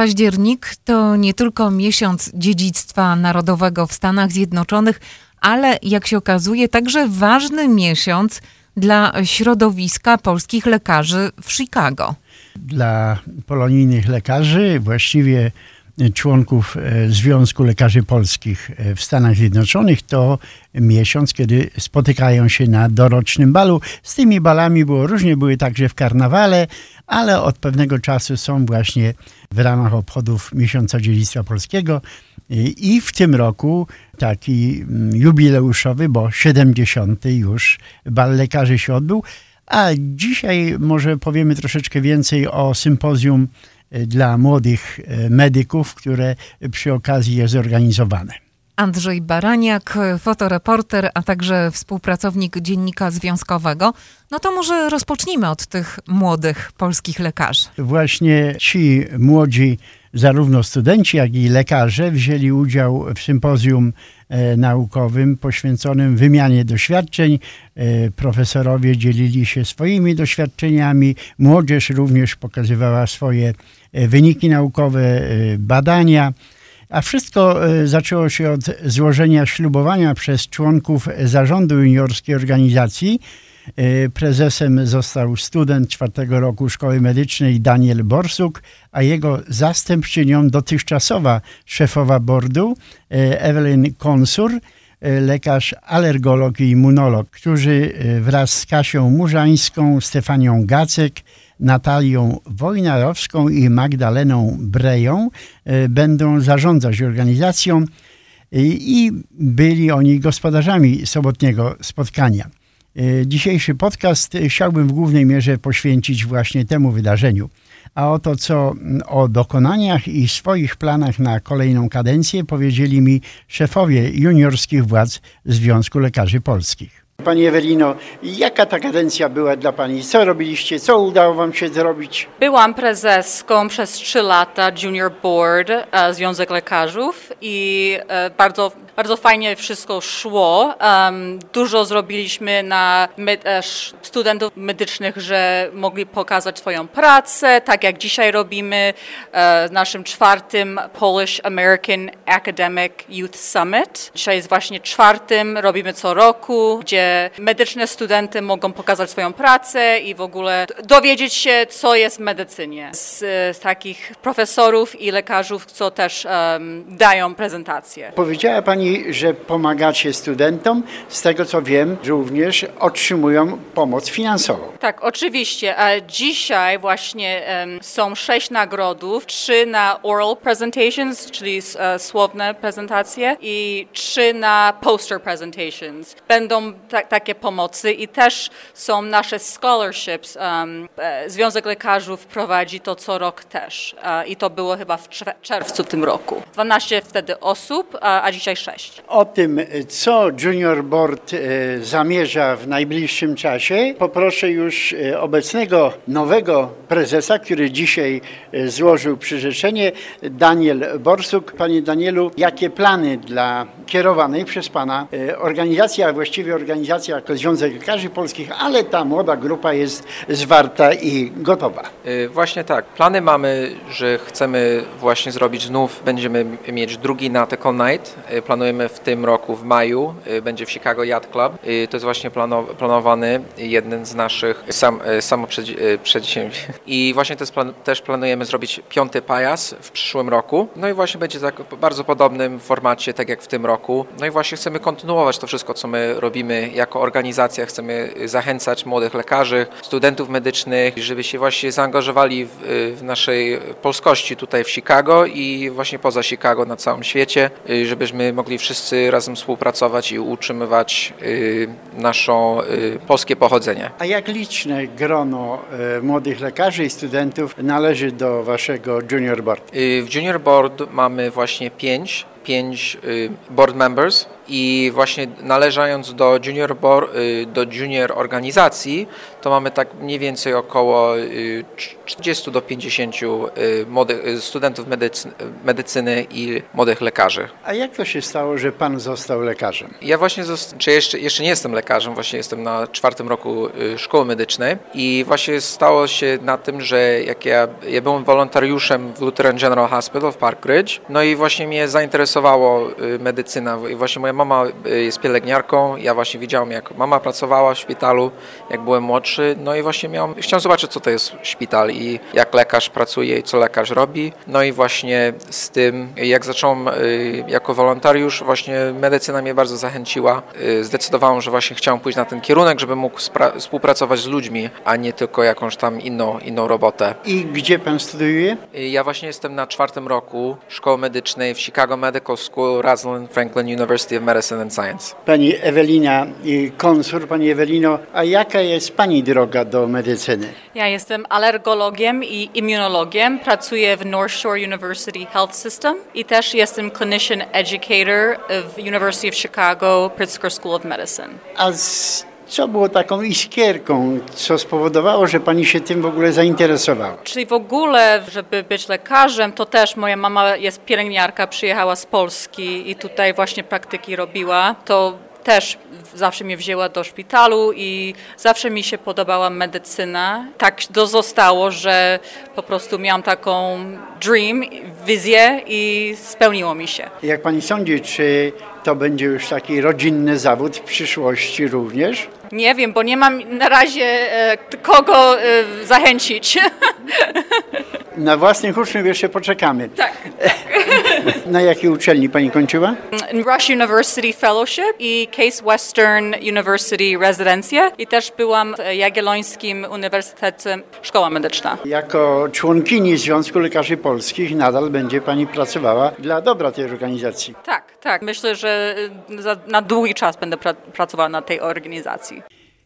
Październik to nie tylko miesiąc dziedzictwa narodowego w Stanach Zjednoczonych, ale jak się okazuje, także ważny miesiąc dla środowiska polskich lekarzy w Chicago. Dla polonijnych lekarzy, właściwie członków e, Związku Lekarzy Polskich e, w Stanach Zjednoczonych, to miesiąc, kiedy spotykają się na dorocznym balu. Z tymi balami było różnie, były także w karnawale, ale od pewnego czasu są właśnie w ramach obchodów miesiąca dziedzictwa polskiego i w tym roku taki mm, jubileuszowy, bo 70. już bal lekarzy się odbył. A dzisiaj może powiemy troszeczkę więcej o sympozjum e, dla młodych e, medyków, które przy okazji jest zorganizowane. Andrzej Baraniak, fotoreporter, a także współpracownik Dziennika Związkowego. No to może rozpocznijmy od tych młodych polskich lekarzy. Właśnie ci młodzi, zarówno studenci, jak i lekarze, wzięli udział w sympozjum e, naukowym poświęconym wymianie doświadczeń. E, profesorowie dzielili się swoimi doświadczeniami, młodzież również pokazywała swoje e, wyniki naukowe, badania. A wszystko e, zaczęło się od złożenia ślubowania przez członków zarządu juniorskiej organizacji. E, prezesem został student czwartego roku szkoły medycznej Daniel Borsuk, a jego zastępczynią dotychczasowa szefowa bordu e, Evelyn Konsur, lekarz alergolog i immunolog, którzy wraz z Kasią Murzańską, Stefanią Gacek, Natalią Wojnarowską i Magdaleną Breją e, będą zarządzać organizacją i byli oni gospodarzami sobotniego spotkania. E, dzisiejszy podcast chciałbym w głównej mierze poświęcić właśnie temu wydarzeniu. A oto co o dokonaniach i swoich planach na kolejną kadencję powiedzieli mi szefowie juniorskich władz Związku Lekarzy Polskich. Pani Ewelino, jaka ta kadencja była dla Pani? Co robiliście? Co udało Wam się zrobić? Byłam prezeską przez trzy lata Junior Board e, Związek Lekarzów i e, bardzo, bardzo fajnie wszystko szło. Dużo zrobiliśmy na e, studentów medycznych, że mogli pokazać swoją pracę, tak jak dzisiaj robimy w naszym czwartym Polish American Academic Youth Summit. Dzisiaj jest właśnie czwartym, robimy co roku, gdzie medyczne studenty mogą pokazać swoją pracę i w ogóle dowiedzieć się, co jest w medycynie. Z, takich profesorów i lekarzów, co też um, dają prezentacje. Powiedziała Pani, że pomagacie studentom. Z tego co wiem, również otrzymują pomoc finansową. Tak, oczywiście. Dzisiaj właśnie um, są sześć nagrodów, trzy na oral presentations, czyli uh, słowne prezentacje i trzy na poster presentations. Będą ta, takie pomocy i też są nasze scholarships. Um, e, Związek Lekarzów prowadzi to co rok też e, i to było chyba w czerwcu tym roku. 12 wtedy osób, a dzisiaj 6. O tym, co Junior Board e, zamierza w najbliższym czasie, poproszę już obecnego nowego prezesa, który dzisiaj złożył przyrzeczenie, Daniel Borsuk. Panie Danielu, jakie plany dla kierowanej przez Pana organizacji, a właściwie organizacji organizacja jako Związek Lekarzy Polskich, ale ta młoda grupa jest zwarta i gotowa. Y, właśnie tak. Plany mamy, że chcemy właśnie zrobić znów, będziemy mieć drugi Nautical Night. Y, planujemy w tym roku, w maju, y, będzie w Chicago Yacht Club. To jest właśnie planowany jeden z naszych sam, samoprzedsięwzięć. I właśnie też, plan, też planujemy zrobić piąty pajas w przyszłym roku. No i właśnie będzie tak bardzo podobnym formacie, tak jak w tym roku. No i właśnie chcemy kontynuować to wszystko, co my robimy jako organizacja chcemy zachęcać młodych lekarzy, studentów medycznych, żeby się właśnie zaangażowali w, w naszej polskości tutaj w Chicago i właśnie poza Chicago na całym świecie, żebyśmy mogli wszyscy razem współpracować i utrzymywać y, naszą y, polskie pochodzenie. A jak liczne grono y, młodych lekarzy i studentów należy do waszego Junior Board? W Junior Board mamy właśnie pięć, pięć board members i właśnie należąc do junior, board, do junior organizacji, to mamy tak mniej więcej około 40 do 50 młodych, studentów medycyny, medycyny i młodych lekarzy. A jak to się stało, że pan został lekarzem? Ja właśnie, czy jeszcze, jeszcze nie jestem lekarzem, właśnie jestem na czwartym roku szkoły medycznej i właśnie stało się na tym, że jak ja, ja byłem wolontariuszem w Lutheran General Hospital w Park Ridge, no i właśnie mnie zainteresowało medycyna i właśnie moja mama jest pielęgniarką, ja właśnie widziałem jak mama pracowała w szpitalu, jak byłem młodszy, no i właśnie miałem, chciałem zobaczyć co to jest szpital i jak lekarz pracuje i co lekarz robi, no i właśnie z tym, jak zacząłem jako wolontariusz, właśnie medycyna mnie bardzo zachęciła, zdecydowałem, że właśnie chciałem pójść na ten kierunek, żeby mógł współpracować z ludźmi, a nie tylko jakąś tam inną, inną robotę. I gdzie pan studiuje? Ja właśnie jestem na czwartym roku szkoły medycznej w Chicago Medical School, Rosalind Franklin University Medicine and Science. Pani Ewelina Konsur, Pani Ewelino, a jaka jest Pani droga do medycyny? Ja jestem alergologiem i immunologiem. Pracuję w North Shore University Health System i też jestem clinician educator w University of Chicago Pritzker School of Medicine. A z co było taką iskierką, co spowodowało, że pani się tym w ogóle zainteresowała? Czyli w ogóle, żeby być lekarzem, to też moja mama jest pielęgniarka, przyjechała z Polski i tutaj właśnie praktyki robiła. To też zawsze mnie wzięła do szpitalu i zawsze mi się podobała medycyna. Tak to zostało, że po prostu miałam taką dream, wizję i spełniło mi się. Jak pani sądzi, czy to będzie już taki rodzinny zawód w przyszłości również? Nie wiem, bo nie mam na razie e, kogo e, zachęcić. Na własnych uczniów jeszcze poczekamy. Tak. Na jakiej uczelni pani kończyła? Rush University Fellowship i Case Western University Rezydencję i też byłam w Jagiellońskim Uniwersytecie Szkoła Medyczna. Jako członkini Związku Lekarzy Polskich nadal będzie pani pracowała dla dobra tej organizacji. Tak. Myślę, że na długi czas będę pra pracowała na tej organizacji.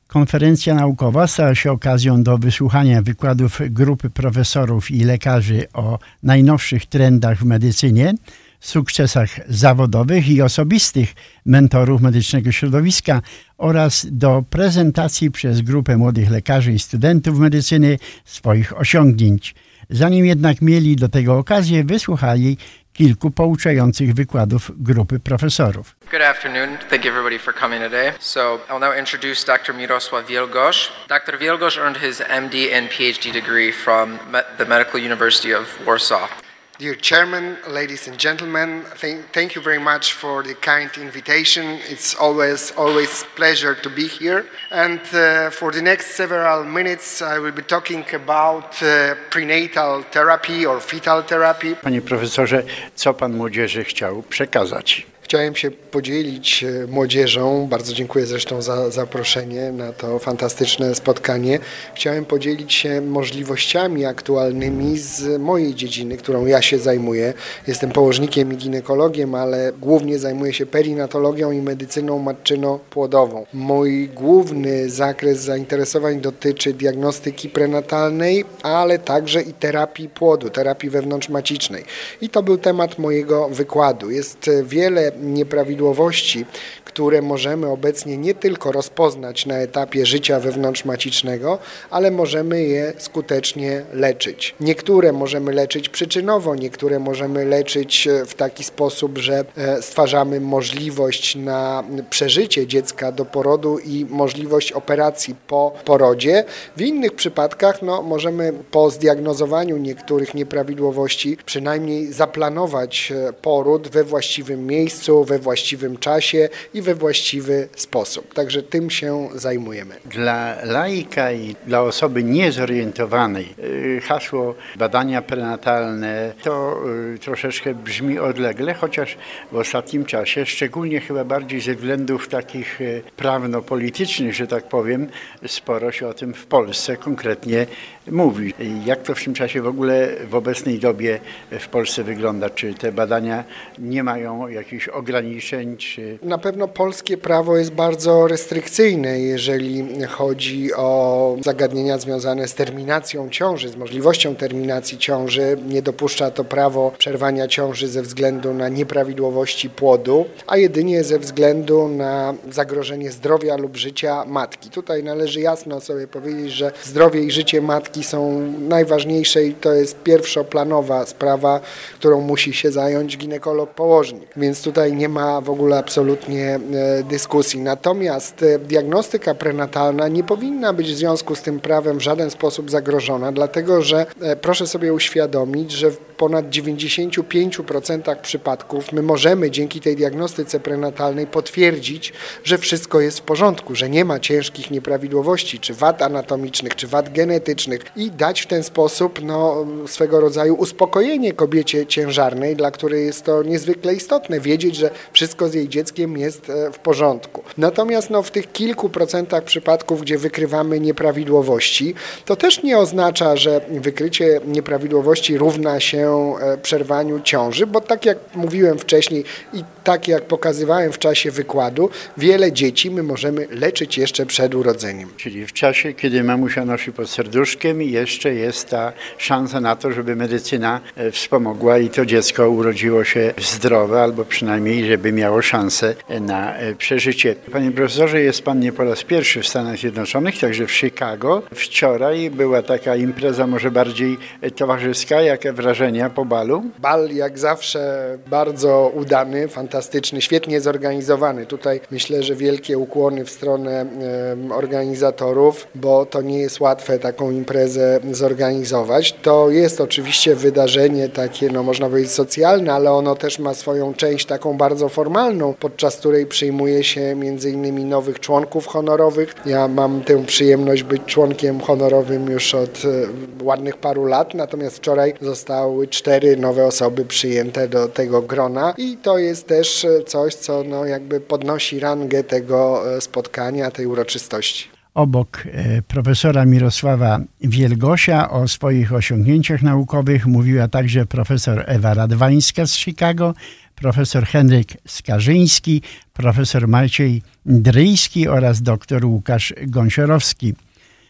Konferencja naukowa stała się okazją do wysłuchania wykładów grupy profesorów i lekarzy o najnowszych trendach w medycynie, sukcesach zawodowych i osobistych mentorów medycznego środowiska oraz do prezentacji przez grupę młodych lekarzy i studentów medycyny swoich osiągnięć. Zanim jednak mieli do tego okazję, wysłuchali kilku pouczających wykładów grupy profesorów. Good afternoon. Thank you everybody for coming today. So I'll now introduce Dr. Mirosław Wielgosz. Dr. Wielgosz earned his MD and PhD degree from the Medical University of Warsaw. Dear Chairman, ladies and gentlemen, thank, thank you very much for the kind invitation. It's always always pleasure to be here. And uh, for the next several minutes, I will be talking about uh, prenatal therapy or fetal therapy. Panie profesorze, co pan młodzieży chciał przekazać? Chciałem się podzielić e, młodzieżą, bardzo dziękuję zresztą za zaproszenie na to fantastyczne spotkanie. Chciałem podzielić się możliwościami aktualnymi z mojej dziedziny, którą ja się zajmuję. Jestem położnikiem i ginekologiem, ale głównie zajmuję się perinatologią i medycyną matczyno-płodową. Mój główny zakres zainteresowań dotyczy diagnostyki prenatalnej, ale także i terapii płodu, terapii wewnątrzmacicznej. I to był temat mojego wykładu. Jest wiele nieprawidłowości, które możemy obecnie nie tylko rozpoznać na etapie życia wewnątrzmacicznego, ale możemy je skutecznie leczyć. Niektóre możemy leczyć przyczynowo, niektóre możemy leczyć e, w taki sposób, że e, stwarzamy możliwość na przeżycie dziecka do porodu i możliwość operacji po porodzie. W innych przypadkach no, możemy po zdiagnozowaniu niektórych nieprawidłowości przynajmniej zaplanować e, poród we właściwym miejscu, we właściwym czasie i we właściwy sposób. Także tym się zajmujemy. Dla laika i dla osoby niezorientowanej y, hasło badania prenatalne to y, troszeczkę brzmi odlegle, chociaż w ostatnim czasie, szczególnie chyba bardziej ze względów takich y, prawno-politycznych, że tak powiem, sporo się o tym w Polsce konkretnie mówi. Jak to w tym czasie w ogóle w obecnej dobie w Polsce wygląda? Czy te badania nie mają jakichś ograniczeń? Czy... Na pewno polskie prawo jest bardzo restrykcyjne, jeżeli chodzi o zagadnienia związane z terminacją ciąży, z możliwością terminacji ciąży. Nie dopuszcza to prawo przerwania ciąży ze względu na nieprawidłowości płodu, a jedynie ze względu na zagrożenie zdrowia lub życia matki. Tutaj należy jasno sobie powiedzieć, że zdrowie i życie matki są najważniejsze i to jest pierwszoplanowa sprawa, którą musi się zająć ginekolog położnik. Więc tutaj nie ma w ogóle absolutnie e, dyskusji. Natomiast e, diagnostyka prenatalna nie powinna być w związku z tym prawem w żaden sposób zagrożona, dlatego że e, proszę sobie uświadomić, że w ponad 95% przypadków my możemy dzięki tej diagnostyce prenatalnej potwierdzić, że wszystko jest w porządku, że nie ma ciężkich nieprawidłowości, czy wad anatomicznych, czy wad genetycznych i dać w ten sposób no, swego rodzaju uspokojenie kobiecie ciężarnej, dla której jest to niezwykle istotne, wiedzieć, że wszystko z jej dzieckiem jest e, w porządku. Natomiast no, w tych kilku procentach przypadków, gdzie wykrywamy nieprawidłowości, to też nie oznacza, że wykrycie nieprawidłowości równa się e, przerwaniu ciąży, bo tak jak mówiłem wcześniej i tak jak pokazywałem w czasie wykładu, wiele dzieci my możemy leczyć jeszcze przed urodzeniem. Czyli w czasie, kiedy mamusia nosi pod serduszkiem, jeszcze jest ta szansa na to, żeby medycyna e, wspomogła i to dziecko urodziło się zdrowe, albo przynajmniej, żeby miało szansę na e, przeżycie. Panie profesorze, jest pan nie po raz pierwszy w Stanach Zjednoczonych, także w Chicago. Wczoraj była taka impreza może bardziej e, towarzyska. Jakie wrażenia po balu? Bal jak zawsze bardzo udany, fantastyczny, świetnie zorganizowany. Tutaj myślę, że wielkie ukłony w stronę organizatorów, bo to nie jest łatwe taką imprezę zorganizować. To jest oczywiście wydarzenie takie, no można powiedzieć socjalne, ale ono też ma swoją część taką bardzo formalną, podczas której przyjmuje się między innymi nowych członków honorowych. Ja mam tę przyjemność być członkiem honorowym już od e, ładnych paru lat, natomiast wczoraj zostały cztery nowe osoby przyjęte do tego grona i to jest też e, coś, co no jakby podnosi rangę tego e, spotkania, tej uroczystości. Obok profesora Mirosława Wielgosia o swoich osiągnięciach naukowych mówiła także profesor Ewa Radwańska z Chicago, profesor Henryk Skarżyński, profesor Maciej Dryjski oraz dr Łukasz Gąsiorowski.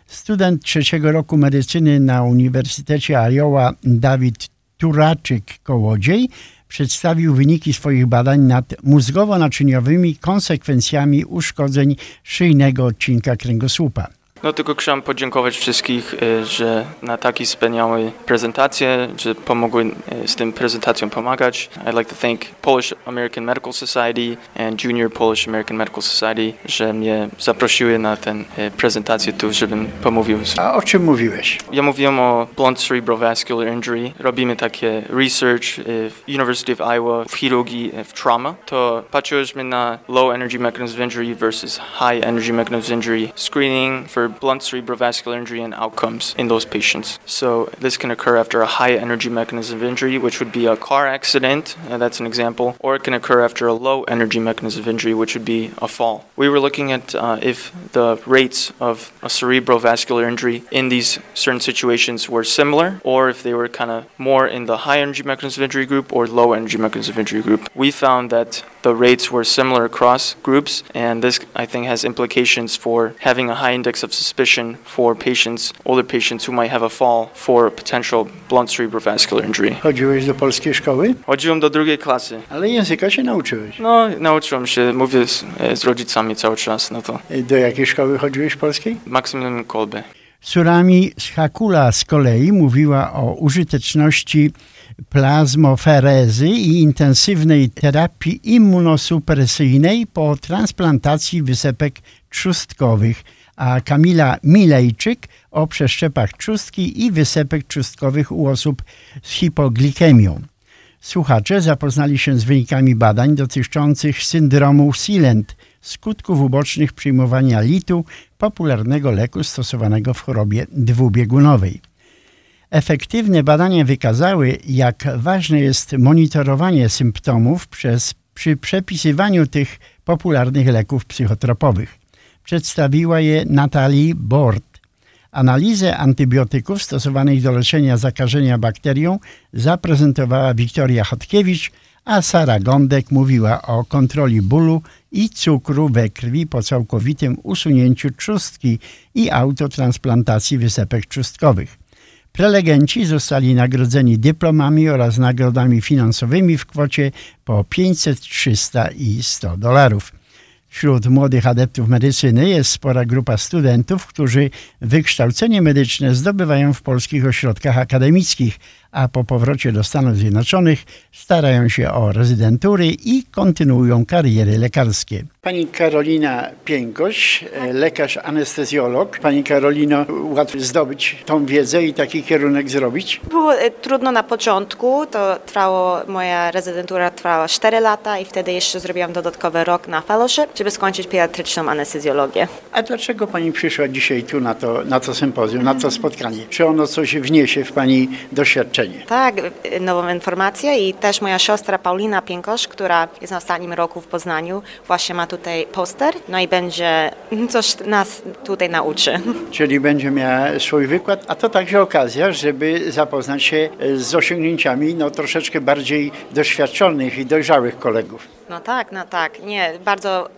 Student trzeciego roku medycyny na Uniwersytecie Iowa Dawid Turaczyk-Kołodziej przedstawił wyniki swoich badań nad mózgowo-naczyniowymi konsekwencjami uszkodzeń szyjnego odcinka kręgosłupa. No tylko chciałem podziękować wszystkich, e, że na takie wspaniałe prezentacje, że pomogły e, z tym prezentacją pomagać. I'd like to thank Polish American Medical Society and Junior Polish American Medical Society, że mnie zaprosiły na tę e, prezentację tu, żebym pomówił. A o czym mówiłeś? Ja mówiłem o blunt cerebrovascular injury. Robimy takie research w University of Iowa w chirurgii w trauma. To patrzyliśmy na low energy mechanism of injury versus high energy mechanism of injury screening for blunt cerebrovascular injury and outcomes in those patients. So this can occur after a high energy mechanism of injury, which would be a car accident, uh, that's an example, or it can occur after a low energy mechanism of injury, which would be a fall. We were looking at uh, if the rates of a cerebrovascular injury in these certain situations were similar, or if they were kind of more in the high energy mechanism of injury group or low energy mechanism of injury group. We found that the rates were similar across groups, and this I think has implications for having a high index of suspicion for patients, older patients who might have a fall for potential blunt cerebrovascular injury. Chodziłeś do polskiej szkoły? Chodziłem do drugiej klasy. Ale języka się nauczyłeś? No, nauczyłem się, mówię z, z rodzicami cały czas, no to. Do jakiej szkoły chodziłeś polskiej? Maksymilian Kolbe. Surami Schakula z kolei mówiła o użyteczności plazmoferezy i intensywnej terapii immunosupresyjnej po transplantacji wysepek trzustkowych, a Kamila Milejczyk o przeszczepach trzustki i wysepek trzustkowych u osób z hipoglikemią. Słuchacze zapoznali się z wynikami badań dotyczących syndromu Silent, skutków ubocznych przyjmowania litu, popularnego leku stosowanego w chorobie dwubiegunowej. Efektywne badania wykazały, jak ważne jest monitorowanie symptomów przez, przy przepisywaniu tych popularnych leków psychotropowych. Przedstawiła je Natalie Bord. Analizę antybiotyków stosowanych do leczenia zakażenia bakterią zaprezentowała Wiktoria Chodkiewicz, a Sara Gądek mówiła o kontroli bólu i cukru we krwi po całkowitym usunięciu trzustki i autotransplantacji wysepek trzustkowych. Prelegenci zostali nagrodzeni dyplomami oraz nagrodami finansowymi w kwocie po 500, 300 i 100 dolarów. Wśród młodych adeptów medycyny jest spora grupa studentów, którzy wykształcenie medyczne zdobywają w polskich ośrodkach akademickich, a po powrocie do Stanów Zjednoczonych starają się o rezydentury i kontynuują kariery lekarskie. Pani Karolina Piękoś, lekarz anestezjolog. Pani Karolino, łatwo zdobyć tą wiedzę i taki kierunek zrobić? Było e, trudno na początku, to trwało, moja rezydentura trwała 4 lata i wtedy jeszcze zrobiłam dodatkowy rok na fellowship, żeby skończyć pediatryczną anestezjologię. A dlaczego Pani przyszła dzisiaj tu na to, na to sympozjum, na to spotkanie? Czy ono coś wniesie w Pani doświadczenie? Tak, e, nową informację i też moja siostra Paulina Piękosz, która jest na ostatnim roku w Poznaniu, właśnie ma tutaj poster, no i będzie coś nas tutaj nauczy. Czyli będzie miała swój wykład, a to także okazja, żeby zapoznać się z osiągnięciami no, troszeczkę bardziej doświadczonych i dojrzałych kolegów. No tak, no tak. Nie, bardzo,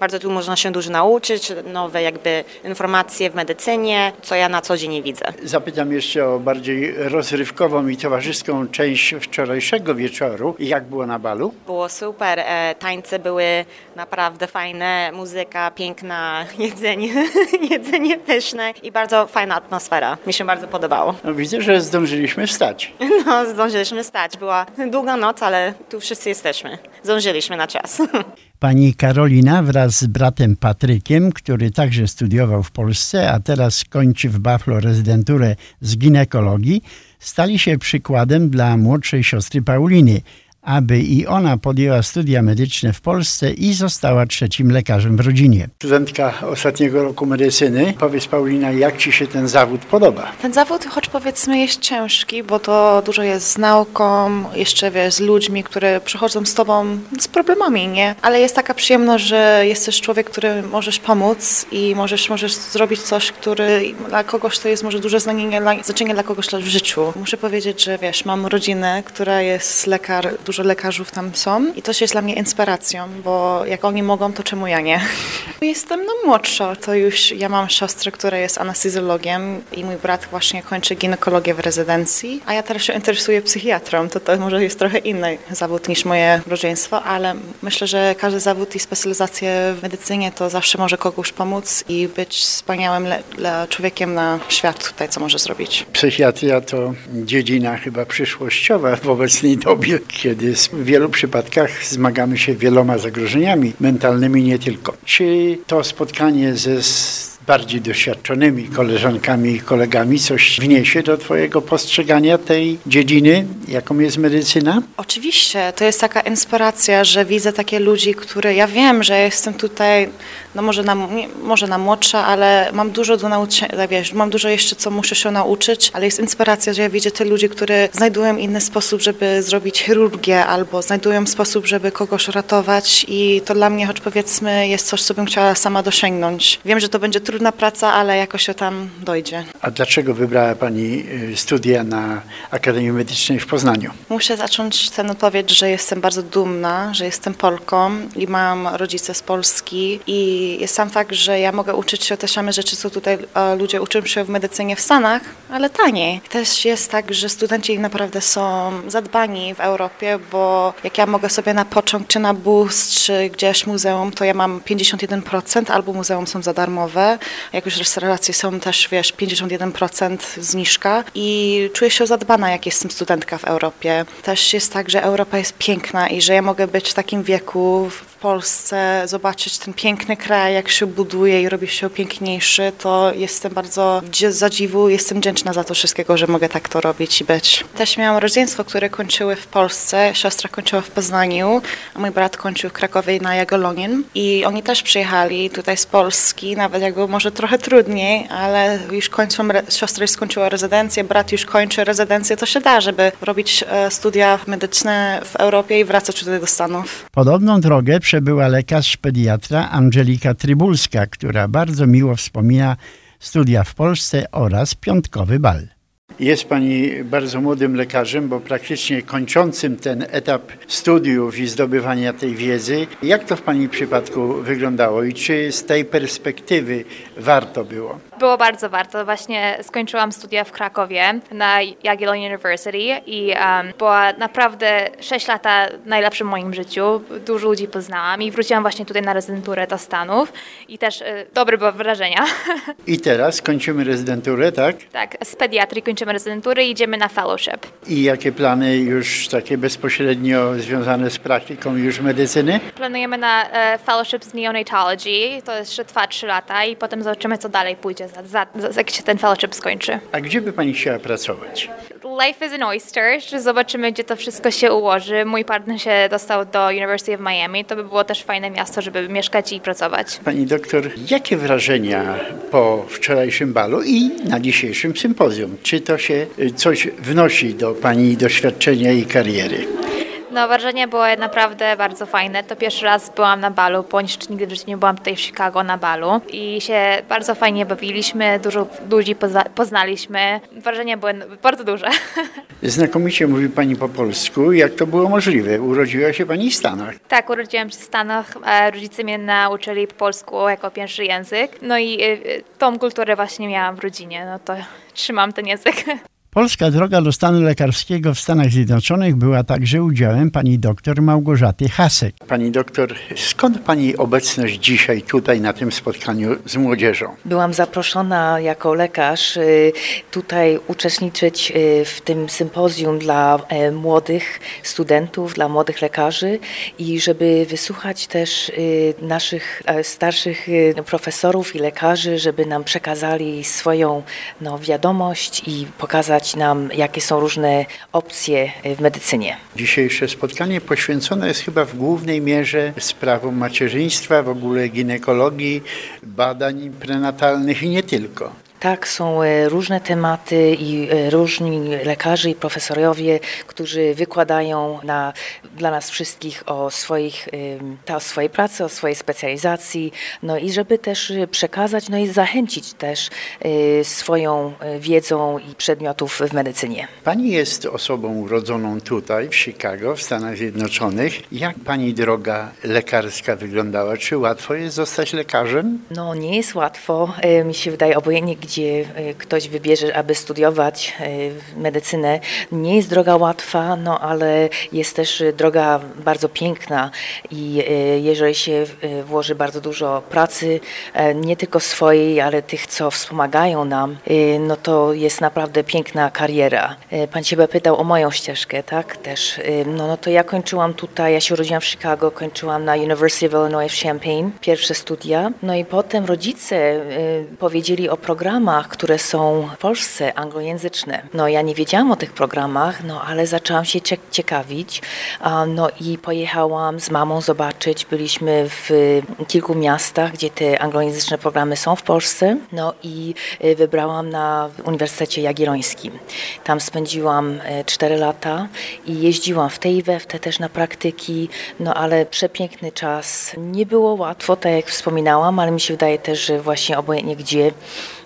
bardzo tu można się dużo nauczyć, nowe jakby informacje w medycynie, co ja na co dzień nie widzę. Zapytam jeszcze o bardziej rozrywkową i towarzyską część wczorajszego wieczoru. Jak było na balu? Było super, e, tańce były naprawdę fajne, muzyka piękna, jedzenie, jedzenie pyszne i bardzo fajna atmosfera. Mi się bardzo podobało. No, widzę, że zdążyliśmy wstać. No, zdążyliśmy stać. Była długa noc, ale tu wszyscy jesteśmy. Zdążyliśmy na czas. Pani Karolina wraz z bratem Patrykiem, który także studiował w Polsce, a teraz kończy w Buffalo rezydenturę z ginekologii, stali się przykładem dla młodszej siostry Pauliny, aby i ona podjęła studia medyczne w Polsce i została trzecim lekarzem w rodzinie. Studentka ostatniego roku medycyny. Powiedz Paulina, jak Ci się ten zawód podoba? Ten zawód, choć powiedzmy jest ciężki, bo to dużo jest z nauką, jeszcze wiesz, z ludźmi, które przychodzą z Tobą z problemami, nie? Ale jest taka przyjemność, że jesteś człowiek, który możesz pomóc i możesz, możesz zrobić coś, który dla kogoś to jest może duże znaczenie, znaczenie dla kogoś w życiu. Muszę powiedzieć, że wiesz, mam rodzinę, która jest lekar, dużo lekarzów tam są i to jest dla mnie inspiracją, bo jak oni mogą, to czemu ja nie? Jestem no młodsza, to już ja mam siostrę, która jest anestezjologiem i mój brat właśnie kończy ginekologię w rezydencji, a ja teraz się interesuję psychiatrą, to to może jest trochę inny zawód niż moje rodzeństwo, ale myślę, że każdy zawód i specjalizację w medycynie to zawsze może kogoś pomóc i być wspaniałym człowiekiem na świat tutaj, co może zrobić. Psychiatria to dziedzina chyba przyszłościowa w obecnej dobie, kiedy w wielu przypadkach zmagamy się wieloma zagrożeniami mentalnymi, nie tylko. Czy to spotkanie ze bardziej doświadczonymi koleżankami i kolegami coś wniesie do Twojego postrzegania tej dziedziny, jaką jest medycyna? Oczywiście, to jest taka inspiracja, że widzę takie ludzi, które ja wiem, że jestem tutaj, no może na, może na młodsza, ale mam dużo do nauczenia, wiesz, mam dużo jeszcze, co muszę się nauczyć, ale jest inspiracja, że ja widzę te ludzi, które znajdują inny sposób, żeby zrobić chirurgię, albo znajdują sposób, żeby kogoś ratować i to dla mnie, choć powiedzmy, jest coś, co bym chciała sama dosięgnąć. Wiem, że to będzie trudne, trudna praca, ale jakoś się tam dojdzie. A dlaczego wybrała Pani y, studia na Akademii Medycznej w Poznaniu? Muszę zacząć ten odpowiedź, że jestem bardzo dumna, że jestem Polką i mam rodzice z Polski i jest sam fakt, że ja mogę uczyć się te same rzeczy, co tutaj ludzie uczą się w medycynie w Stanach, ale taniej. Też jest tak, że studenci naprawdę są zadbani w Europie, bo jak ja mogę sobie na pociąg, czy na bus, czy gdzieś muzeum, to ja mam 51%, albo muzeum są za darmowe, jak już restauracje są też, wiesz, 51% zniżka i czuję się zadbana, jak jestem studentka w Europie. Też jest tak, że Europa jest piękna i że ja mogę być w takim wieku w Polsce, zobaczyć ten piękny kraj, jak się buduje i robi się piękniejszy, to jestem bardzo zadziwu, jestem wdzięczna za to wszystkiego, że mogę tak to robić i być. Też miałam rodzeństwo, które kończyły w Polsce, siostra kończyła w Poznaniu, a mój brat kończył w Krakowie na Jagolonin i oni też przyjechali tutaj z Polski, nawet jakby może trochę trudniej, ale już kończą, siostra już skończyła rezydencję, brat już kończy rezydencję, to się da, żeby robić e, studia medyczne w Europie i wracać tutaj do Stanów. Podobną drogę przebyła lekarz pediatra Angelika Trybulska, która bardzo miło wspomina studia w Polsce oraz piątkowy bal. Jest Pani bardzo młodym lekarzem, bo praktycznie kończącym ten etap studiów i zdobywania tej wiedzy. Jak to w Pani przypadku wyglądało i czy z tej perspektywy warto było? Było bardzo warto. Właśnie skończyłam studia w Krakowie na Jagiellon University i um, była naprawdę 6 lata najlepszym w moim życiu. Dużo ludzi poznałam i wróciłam właśnie tutaj na rezydenturę do Stanów i też y, dobre były wrażenia. I teraz kończymy rezydenturę, tak? tak, z pediatrii kończymy rezydenturę i idziemy na fellowship. I jakie plany już takie bezpośrednio związane z praktyką już medycyny? Planujemy na e, fellowship z neonatology, to jeszcze trwa 3 lata i potem zobaczymy co dalej pójdzie, za, za, za, jak się ten fellowship skończy. A gdzie by Pani chciała pracować? Life is an oyster, zobaczymy gdzie to wszystko się ułoży. Mój partner się dostał do University of Miami, to by było też fajne miasto, żeby mieszkać i pracować. Pani doktor, jakie wrażenia po wczorajszym balu i na dzisiejszym sympozjum? Czy to się y, coś wnosi do Pani doświadczenia i kariery? No, wrażenie było naprawdę bardzo fajne. To pierwszy raz byłam na balu, ponieważ nigdy w życiu nie byłam tutaj w Chicago na balu i się bardzo fajnie bawiliśmy, dużo ludzi pozna poznaliśmy. Wrażenie było bardzo duże. Znakomicie mówi Pani po polsku. Jak to było możliwe? Urodziła się Pani w Stanach. Tak, urodziłam się w Stanach. e, Rodzice mnie nauczyli po polsku jako pierwszy język. No i e, e, tą kulturę właśnie miałam w rodzinie, no to trzymam ten język. Polska droga do stanu lekarskiego w Stanach Zjednoczonych była także udziałem pani doktor Małgorzaty Hasek. Pani doktor, skąd pani obecność dzisiaj tutaj na tym spotkaniu z młodzieżą? Byłam zaproszona jako lekarz y, tutaj uczestniczyć y, w tym sympozjum dla e, młodych studentów, dla młodych lekarzy i żeby wysłuchać też y, naszych e, starszych profesorów i lekarzy, żeby nam przekazali swoją no, wiadomość i pokazać nam, jakie są różne opcje w medycynie. Dzisiejsze spotkanie poświęcone jest chyba w głównej mierze sprawom macierzyństwa, w ogóle ginekologii, badań prenatalnych i nie tylko. Tak, są e, różne tematy i e, różni lekarze i profesorowie, którzy wykładają na, dla nas wszystkich o, swoich, ta, o swojej pracy, o swojej specjalizacji, no i żeby też przekazać, no i zachęcić też e, swoją wiedzą i przedmiotów w medycynie. Pani jest osobą urodzoną tutaj, w Chicago, w Stanach Zjednoczonych. Jak Pani droga lekarska wyglądała? Czy łatwo jest zostać lekarzem? No nie jest łatwo. Mi się wydaje, obojętnie gdzie gdzie e, ktoś wybierze, aby studiować e, medycynę, nie jest droga łatwa, no ale jest też droga bardzo piękna i e, jeżeli się włoży bardzo dużo pracy, nie tylko swojej, ale tych, co wspomagają nam, no to jest naprawdę piękna kariera. Pan Ciebie pytał o moją ścieżkę, tak? Też. No, no to ja kończyłam tutaj, ja się urodziłam w Chicago, kończyłam na University of Illinois w Champaign, pierwsze studia. No i potem rodzice powiedzieli o programach, programach, które są w Polsce anglojęzyczne. No ja nie wiedziałam o tych programach, no ale zaczęłam się ciekawić. No i pojechałam z mamą zobaczyć. Byliśmy w kilku miastach, gdzie te anglojęzyczne programy są w Polsce. No i y, wybrałam na Uniwersytecie Jagiellońskim. Tam spędziłam 4 y, lata i jeździłam w tej i we w te też na praktyki, no ale przepiękny czas. Nie było łatwo, tak jak wspominałam, ale mi się wydaje też, że właśnie obojętnie gdzie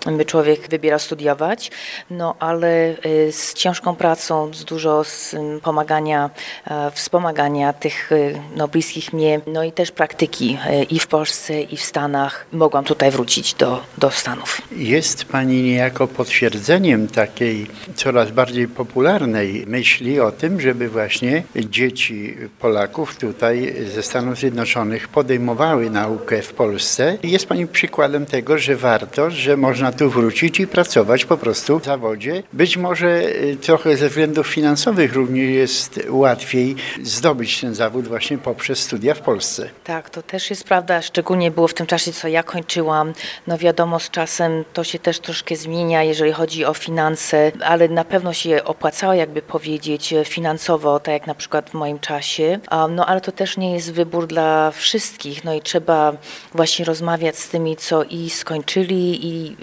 by człowiek wybierał studiować, no ale y, z ciężką pracą, z dużo z pomagania, e, wspomagania tych y, no, bliskich mnie, no i też praktyki y, i w Polsce, i w Stanach, mogłam tutaj wrócić do, do Stanów. Jest Pani niejako potwierdzeniem takiej coraz bardziej popularnej myśli o tym, żeby właśnie dzieci Polaków tutaj ze Stanów Zjednoczonych podejmowały naukę w Polsce. Jest Pani przykładem tego, że warto, że można można tu wrócić i pracować po prostu w zawodzie. Być może y, trochę ze względów finansowych również jest łatwiej zdobyć ten zawód właśnie poprzez studia w Polsce. Tak, to też jest prawda, szczególnie było w tym czasie, co ja kończyłam. No wiadomo, z czasem to się też troszkę zmienia, jeżeli chodzi o finanse, ale na pewno się opłacało, jakby powiedzieć, finansowo, tak jak na przykład w moim czasie. No ale to też nie jest wybór dla wszystkich, no i trzeba właśnie rozmawiać z tymi, co i skończyli i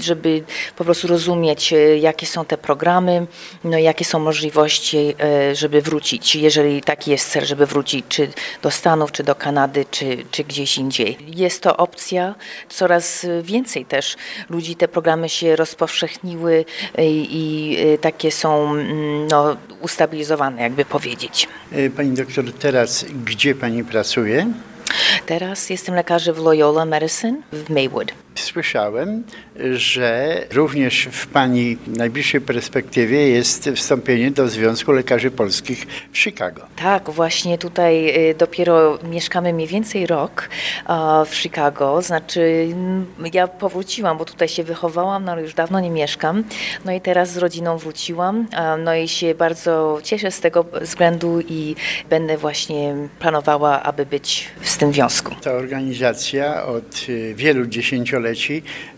żeby po prostu rozumieć, jakie są te programy, no jakie są możliwości, żeby wrócić, jeżeli taki jest cel, żeby wrócić czy do Stanów, czy do Kanady, czy, czy gdzieś indziej. Jest to opcja, coraz więcej też ludzi te programy się rozpowszechniły i, i takie są mm, no, ustabilizowane, jakby powiedzieć. Pani doktor, teraz gdzie pani pracuje? Teraz jestem lekarzem w Loyola Medicine w Maywood. Słyszałem, że również w Pani najbliższej perspektywie jest wstąpienie do Związku Lekarzy Polskich w Chicago. Tak, właśnie tutaj y, dopiero mieszkamy mniej więcej rok w Chicago. Znaczy, ja powróciłam, bo tutaj się wychowałam, no ale już dawno nie mieszkam. No i teraz z rodziną wróciłam. No i się bardzo cieszę z tego względu i będę właśnie planowała, aby być w tym związku. Ta organizacja od y, wielu dziesięcioleci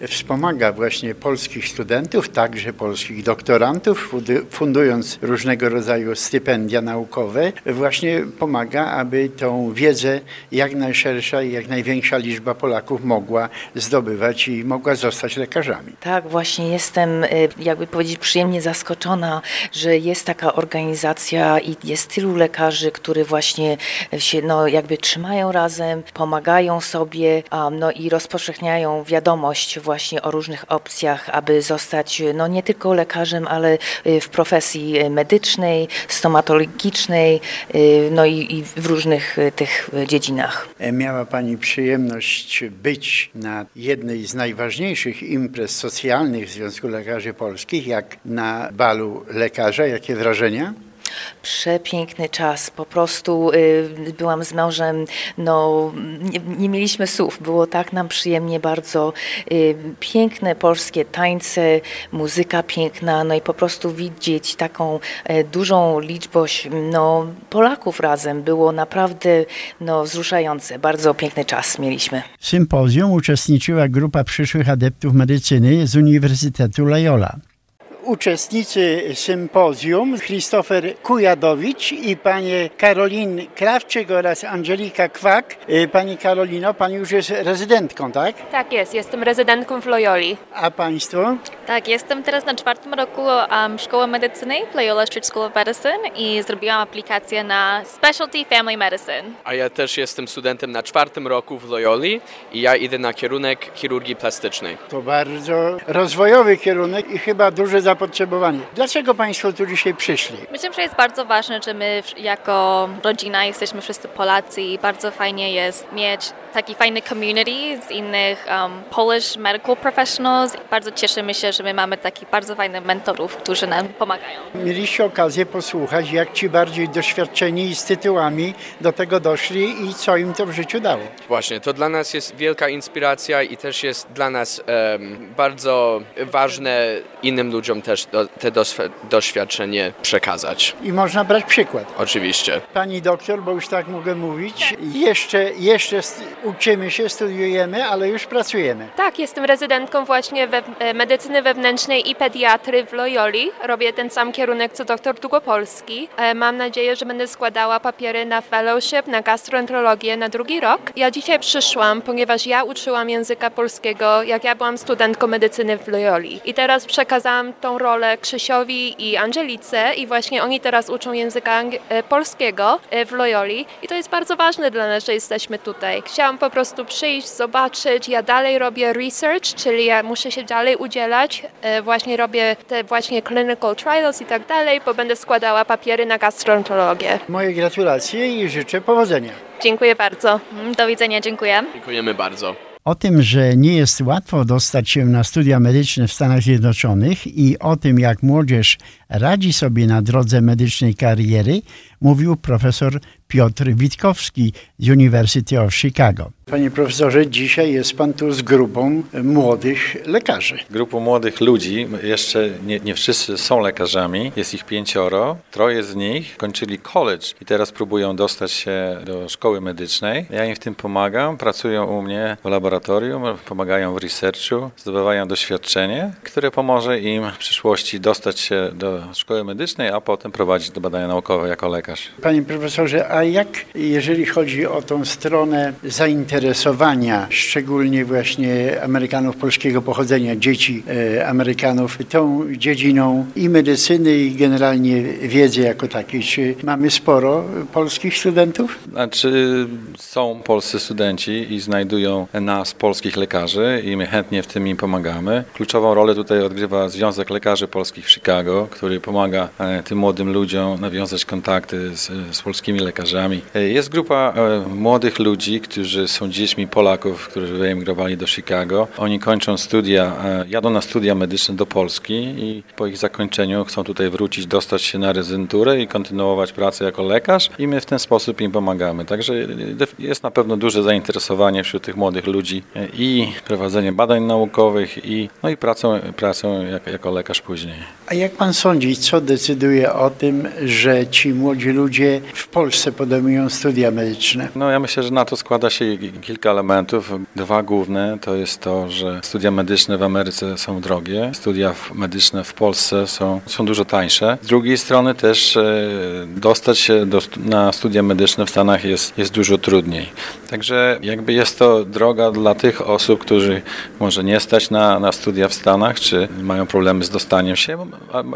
wspomaga właśnie polskich studentów, także polskich doktorantów, fundując różnego rodzaju stypendia naukowe, właśnie pomaga, aby tą wiedzę jak najszersza i jak największa liczba Polaków mogła zdobywać i mogła zostać lekarzami. Tak, właśnie jestem, e, jakby powiedzieć, przyjemnie zaskoczona, że jest taka organizacja i jest tylu lekarzy, którzy właśnie się no, jakby trzymają razem, pomagają sobie no, i rozpowszechniają wiadomość właśnie o różnych opcjach, aby zostać no nie tylko lekarzem, ale y, w profesji medycznej, stomatologicznej, y, no i, i w różnych y, tych dziedzinach. Miała Pani przyjemność być na jednej z najważniejszych imprez socjalnych w Związku Lekarzy Polskich, jak na balu lekarza. Jakie wrażenia? Przepiękny czas, po prostu y, byłam z mężem, no nie, nie, mieliśmy słów, było tak nam przyjemnie bardzo, y, piękne polskie tańce, muzyka piękna, no i po prostu widzieć taką y, dużą liczbość no, Polaków razem, było naprawdę no, wzruszające, bardzo piękny czas mieliśmy. W sympozjum uczestniczyła grupa przyszłych adeptów medycyny z Uniwersytetu Loyola uczestnicy sympozjum Christopher Kujadowicz i panie Karolin Krawczyk oraz Angelika Kwak. Y, pani Karolino, pani już jest rezydentką, tak? Tak jest, jestem rezydentką w Loyoli. A państwo? Tak, jestem teraz na czwartym roku um, Szkoły Medycyny Loyola Street School of Medicine i zrobiłam aplikację na Specialty Family Medicine. A ja też jestem studentem na czwartym roku w Loyoli i ja idę na kierunek chirurgii plastycznej. To bardzo rozwojowy kierunek i chyba duże zapotrzebowanie. Dlaczego Państwo tu dzisiaj przyszli? Myślę, że jest bardzo ważne, że my jako rodzina jesteśmy wszyscy Polacy i bardzo fajnie jest mieć taki fajny community z innych um, Polish medical professionals. Bardzo cieszymy się, że my mamy takich bardzo fajnych mentorów, którzy nam pomagają. Mieliście okazję posłuchać, jak ci bardziej doświadczeni z tytułami do tego doszli i co im to w życiu dało. Właśnie, to dla nas jest wielka inspiracja i też jest dla nas um, bardzo ważne innym ludziom też do, te doświadczenie przekazać. I można brać przykład. Oczywiście. Pani doktor, bo już tak mogę mówić, jeszcze, jeszcze uczymy się, studiujemy, ale już pracujemy. Tak, jestem rezydentką właśnie we, e, medycyny wewnętrznej i pediatry w Loyoli. Robię ten sam kierunek co doktor Długopolski. E, mam nadzieję, że będę składała papiery na fellowship, na gastroenterologię na drugi rok. Ja dzisiaj przyszłam, ponieważ ja uczyłam języka polskiego, jak ja byłam studentką medycyny w Loyoli. I teraz przekazałam tą rolę Krzysiowi i Angelice i właśnie oni teraz uczą języka e, polskiego w Loyoli. I to jest bardzo ważne dla nas, że jesteśmy tutaj. Chciałam chciałam po prostu przyjść, zobaczyć. Ja dalej robię research, czyli ja muszę się dalej udzielać. E, właśnie robię te właśnie clinical trials i tak dalej, bo będę składała papiery na gastroenterologię. Moje gratulacje i życzę powodzenia. Dziękuję bardzo. Do widzenia, dziękuję. Dziękujemy bardzo. O tym, że nie jest łatwo dostać się na studia medyczne w Stanach Zjednoczonych i o tym, jak młodzież radzi sobie na drodze medycznej kariery, mówił profesor Piotr Witkowski z University of Chicago. Panie profesorze, dzisiaj jest pan tu z grupą młodych lekarzy. Grupą młodych ludzi, jeszcze nie, nie wszyscy są lekarzami, jest ich pięcioro, troje z nich kończyli college i teraz próbują dostać się do szkoły medycznej. Ja im w tym pomagam, pracują u mnie w laboratorium, pomagają w researchu, zdobywają doświadczenie, które pomoże im w przyszłości dostać się do szkoły medycznej, a potem prowadzić do badania naukowe jako lekarz. Panie profesorze, a A jak, jeżeli chodzi o tą stronę zainteresowania, szczególnie właśnie Amerykanów polskiego pochodzenia, dzieci e, Amerykanów, tą dziedziną i medycyny, i generalnie wiedzy jako takiej, czy mamy sporo polskich studentów? Znaczy, są polscy studenci i znajdują nas, polskich lekarzy, i my chętnie w tym im pomagamy. Kluczową rolę tutaj odgrywa Związek Lekarzy Polskich w Chicago, który pomaga e, tym młodym ludziom nawiązać kontakty z, z polskimi lekarzami. E, jest grupa e, młodych ludzi, którzy są dziećmi Polaków, którzy wyemigrowali do Chicago. Oni kończą studia, jadą na studia medyczne do Polski i po ich zakończeniu chcą tutaj wrócić, dostać się na rezydenturę i kontynuować pracę jako lekarz i my w ten sposób im pomagamy. Także jest na pewno duże zainteresowanie wśród tych młodych ludzi i prowadzeniem badań naukowych i, no i pracą, pracą jako, jako lekarz później. A jak pan sądzi, co decyduje o tym, że ci młodzi ludzie w Polsce podejmują studia medyczne? No ja myślę, że na to składa się kilka elementów. Dwa główne to jest to, że studia medyczne w Ameryce są drogie, studia medyczne w Polsce są, są dużo tańsze. Z drugiej strony też e, dostać się do, na studia medyczne w Stanach jest, jest dużo trudniej. Także jakby jest to droga dla tych osób, którzy może nie stać na, na studia w Stanach, czy mają problemy z dostaniem się.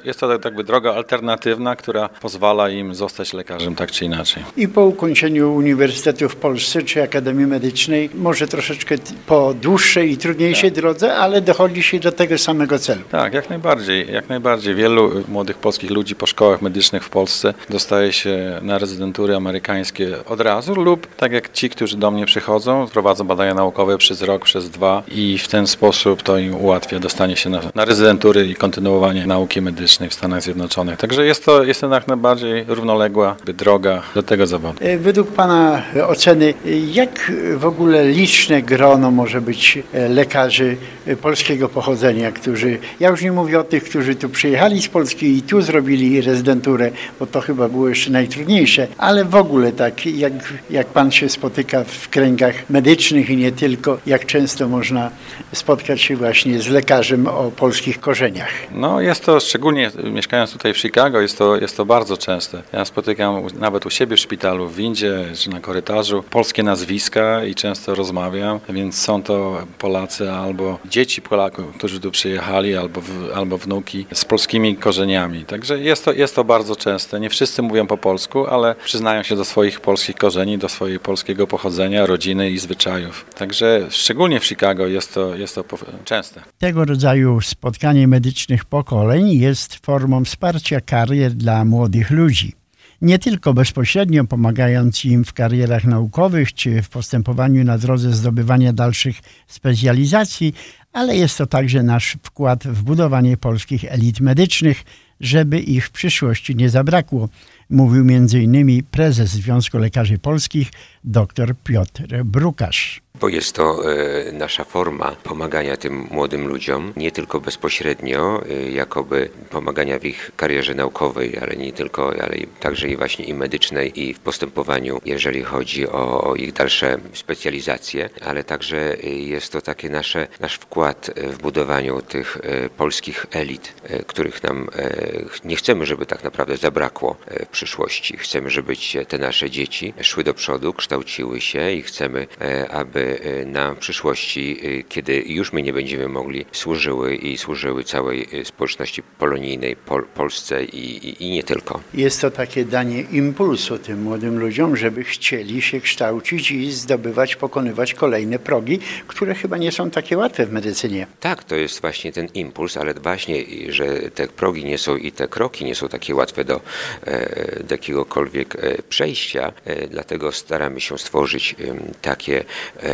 Jest to jakby droga alternatywna, która pozwala im zostać lekarzem tak czy inaczej. I po ukończeniu uniwersytetu w Polsce czy Akademii Medycznej, może troszeczkę po dłuższej i trudniejszej tak. drodze, ale dochodzi się do tego samego celu. Tak, jak najbardziej. Jak najbardziej. Wielu młodych polskich ludzi po szkołach medycznych w Polsce dostaje się na rezydentury amerykańskie od razu lub tak jak ci, którzy do mnie przychodzą, prowadzą badania naukowe przez rok, przez dwa i w ten sposób to im ułatwia dostanie się na, na rezydentury i kontynuowanie nauki medycznej w Stanach Zjednoczonych. Także jest to, jest to jak najbardziej równoległa droga do tego zawodu. E, według Pana oceny, jak w ogóle liczne grono może być e, lekarzy e, polskiego pochodzenia, którzy, ja już nie mówię o tych, którzy tu przyjechali z Polski i tu zrobili rezydenturę, bo to chyba było jeszcze najtrudniejsze, ale w ogóle tak, jak, jak Pan się spotyka w kręgach medycznych i nie tylko, jak często można spotkać się właśnie z lekarzem o polskich korzeniach? No jest to, szczególnie mieszkając tutaj w Chicago, jest to, jest to bardzo częste. Ja spotykam nawet u siebie w szpitalu, w windzie czy na korytarzu polskie nazwiska i często rozmawiam, więc są to Polacy albo dzieci Polaków, którzy tu przyjechali, albo, w, albo wnuki z polskimi korzeniami. Także jest to, jest to bardzo częste. Nie wszyscy mówią po polsku, ale przyznają się do swoich polskich korzeni, do swojego polskiego pochodzenia, rodziny i zwyczajów. Także szczególnie w Chicago jest to, jest to częste. Tego rodzaju spotkanie medycznych pokoleń jest formą wsparcia karier dla młodych ludzi. Nie tylko bezpośrednio pomagając im w karierach naukowych czy w postępowaniu na drodze zdobywania dalszych specjalizacji, ale jest to także nasz wkład w budowanie polskich elit medycznych, żeby ich w przyszłości nie zabrakło, mówił m.in. prezes Związku Lekarzy Polskich dr Piotr Brukasz bo jest to e, nasza forma pomagania tym młodym ludziom, nie tylko bezpośrednio, e, jakoby pomagania w ich karierze naukowej, ale nie tylko, ale także i właśnie i medycznej i w postępowaniu, jeżeli chodzi o, ich dalsze specjalizacje, ale także jest to taki nasz wkład w budowaniu tych e, polskich elit, których nam nie chcemy, żeby tak naprawdę zabrakło w przyszłości. Chcemy, żeby te nasze dzieci szły do przodu, kształciły się i chcemy, aby na przyszłości, y, kiedy już my nie będziemy mogli, służyły i służyły całej y, społeczności polonijnej, Pol Polsce i, i, i nie tylko. Jest to takie danie impulsu tym młodym ludziom, żeby chcieli się kształcić i zdobywać, pokonywać kolejne progi, które chyba nie są takie łatwe w medycynie. Tak, to jest właśnie ten impuls, ale właśnie, że te progi nie są i te kroki nie są takie łatwe do, e, do jakiegokolwiek e, przejścia, e, dlatego staramy się stworzyć takie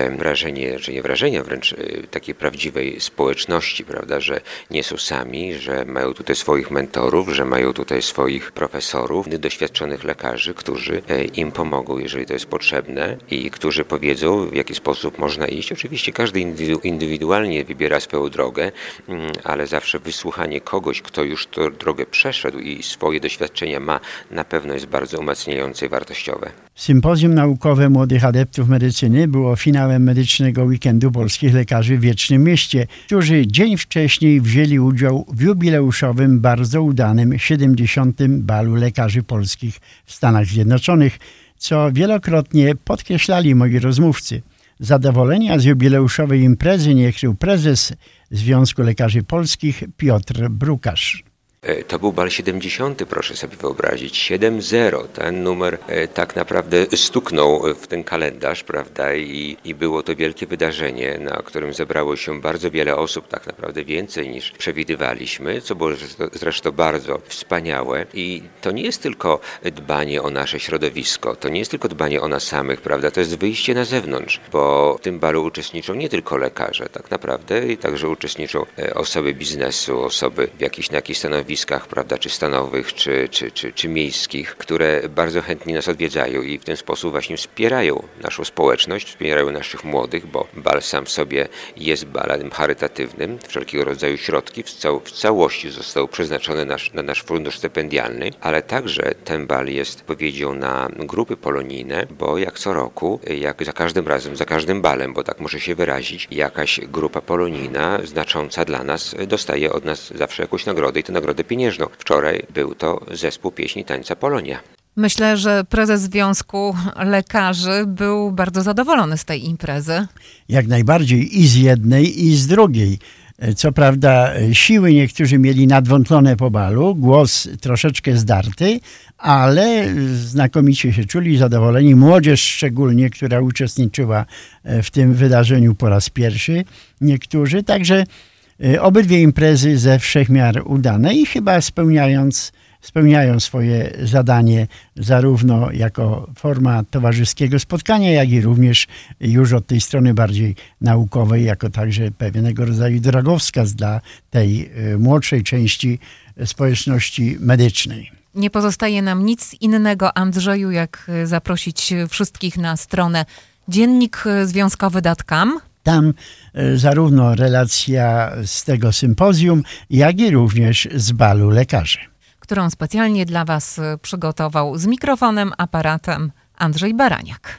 wrażenie, że nie wrażenie, wręcz y, takiej prawdziwej społeczności, prawda, że nie są sami, że mają tutaj swoich mentorów, że mają tutaj swoich profesorów, doświadczonych lekarzy, którzy e, im pomogą, jeżeli to jest potrzebne i którzy powiedzą, w jaki sposób można iść. Oczywiście każdy indywidualnie wybiera swoją drogę, mm, ale zawsze wysłuchanie kogoś, kto już tę drogę przeszedł i swoje doświadczenia ma, na pewno jest bardzo umacniające i wartościowe. Sympozjum naukowe młodych adeptów medycyny było finałem medycznego weekendu polskich lekarzy w Wiecznym Mieście, którzy dzień wcześniej wzięli udział w jubileuszowym, bardzo udanym 70. balu lekarzy polskich w Stanach Zjednoczonych, co wielokrotnie podkreślali moi rozmówcy. Zadowolenia z jubileuszowej imprezy nie krył prezes Związku Lekarzy Polskich Piotr Brukarz. E, to był bal 70, proszę sobie wyobrazić. 7-0. Ten numer e, tak naprawdę stuknął w ten kalendarz, prawda? I, I było to wielkie wydarzenie, na którym zebrało się bardzo wiele osób, tak naprawdę więcej niż przewidywaliśmy, co było zresztą bardzo wspaniałe. I to nie jest tylko dbanie o nasze środowisko, to nie jest tylko dbanie o nas samych, prawda? To jest wyjście na zewnątrz, bo w tym balu uczestniczą nie tylko lekarze, tak naprawdę, i także uczestniczą e, osoby biznesu, osoby w jakichś na jakichś stanowiskach stanowiskach, prawda, czy stanowych, czy, czy, czy, czy miejskich, które bardzo chętnie nas odwiedzają i w ten sposób właśnie wspierają naszą społeczność, wspierają naszych młodych, bo bal sam w sobie jest balem charytatywnym. Wszelkiego rodzaju środki w, cał w całości zostały przeznaczone nasz, na nasz fundusz stypendialny, ale także ten bal jest powiedzią na grupy polonijne, bo jak co roku, jak za każdym razem, za każdym balem, bo tak muszę się wyrazić, jakaś grupa polonijna znacząca dla nas dostaje od nas zawsze jakąś nagrodę i tę nagrodę nagrodę pieniężną. Wczoraj był to zespół pieśni tańca Polonia. Myślę, że prezes Związku Lekarzy był bardzo zadowolony z tej imprezy. Jak najbardziej i z jednej, i z drugiej. Co prawda siły niektórzy mieli nadwątlone po balu, głos troszeczkę zdarty, ale znakomicie się czuli, zadowoleni. Młodzież szczególnie, która uczestniczyła w tym wydarzeniu po raz pierwszy, niektórzy. Także obydwie imprezy ze wszechmiar udane i chyba spełniając, spełniają swoje zadanie zarówno jako forma towarzyskiego spotkania, jak i również już od tej strony bardziej naukowej, jako także pewnego rodzaju drogowskaz dla tej y, młodszej części społeczności medycznej. Nie pozostaje nam nic innego, Andrzeju, jak zaprosić wszystkich na stronę dziennik związkowy.com tam e, zarówno relacja z tego sympozjum, jak i również z balu lekarzy. Którą specjalnie dla Was przygotował z mikrofonem, aparatem Andrzej Baraniak.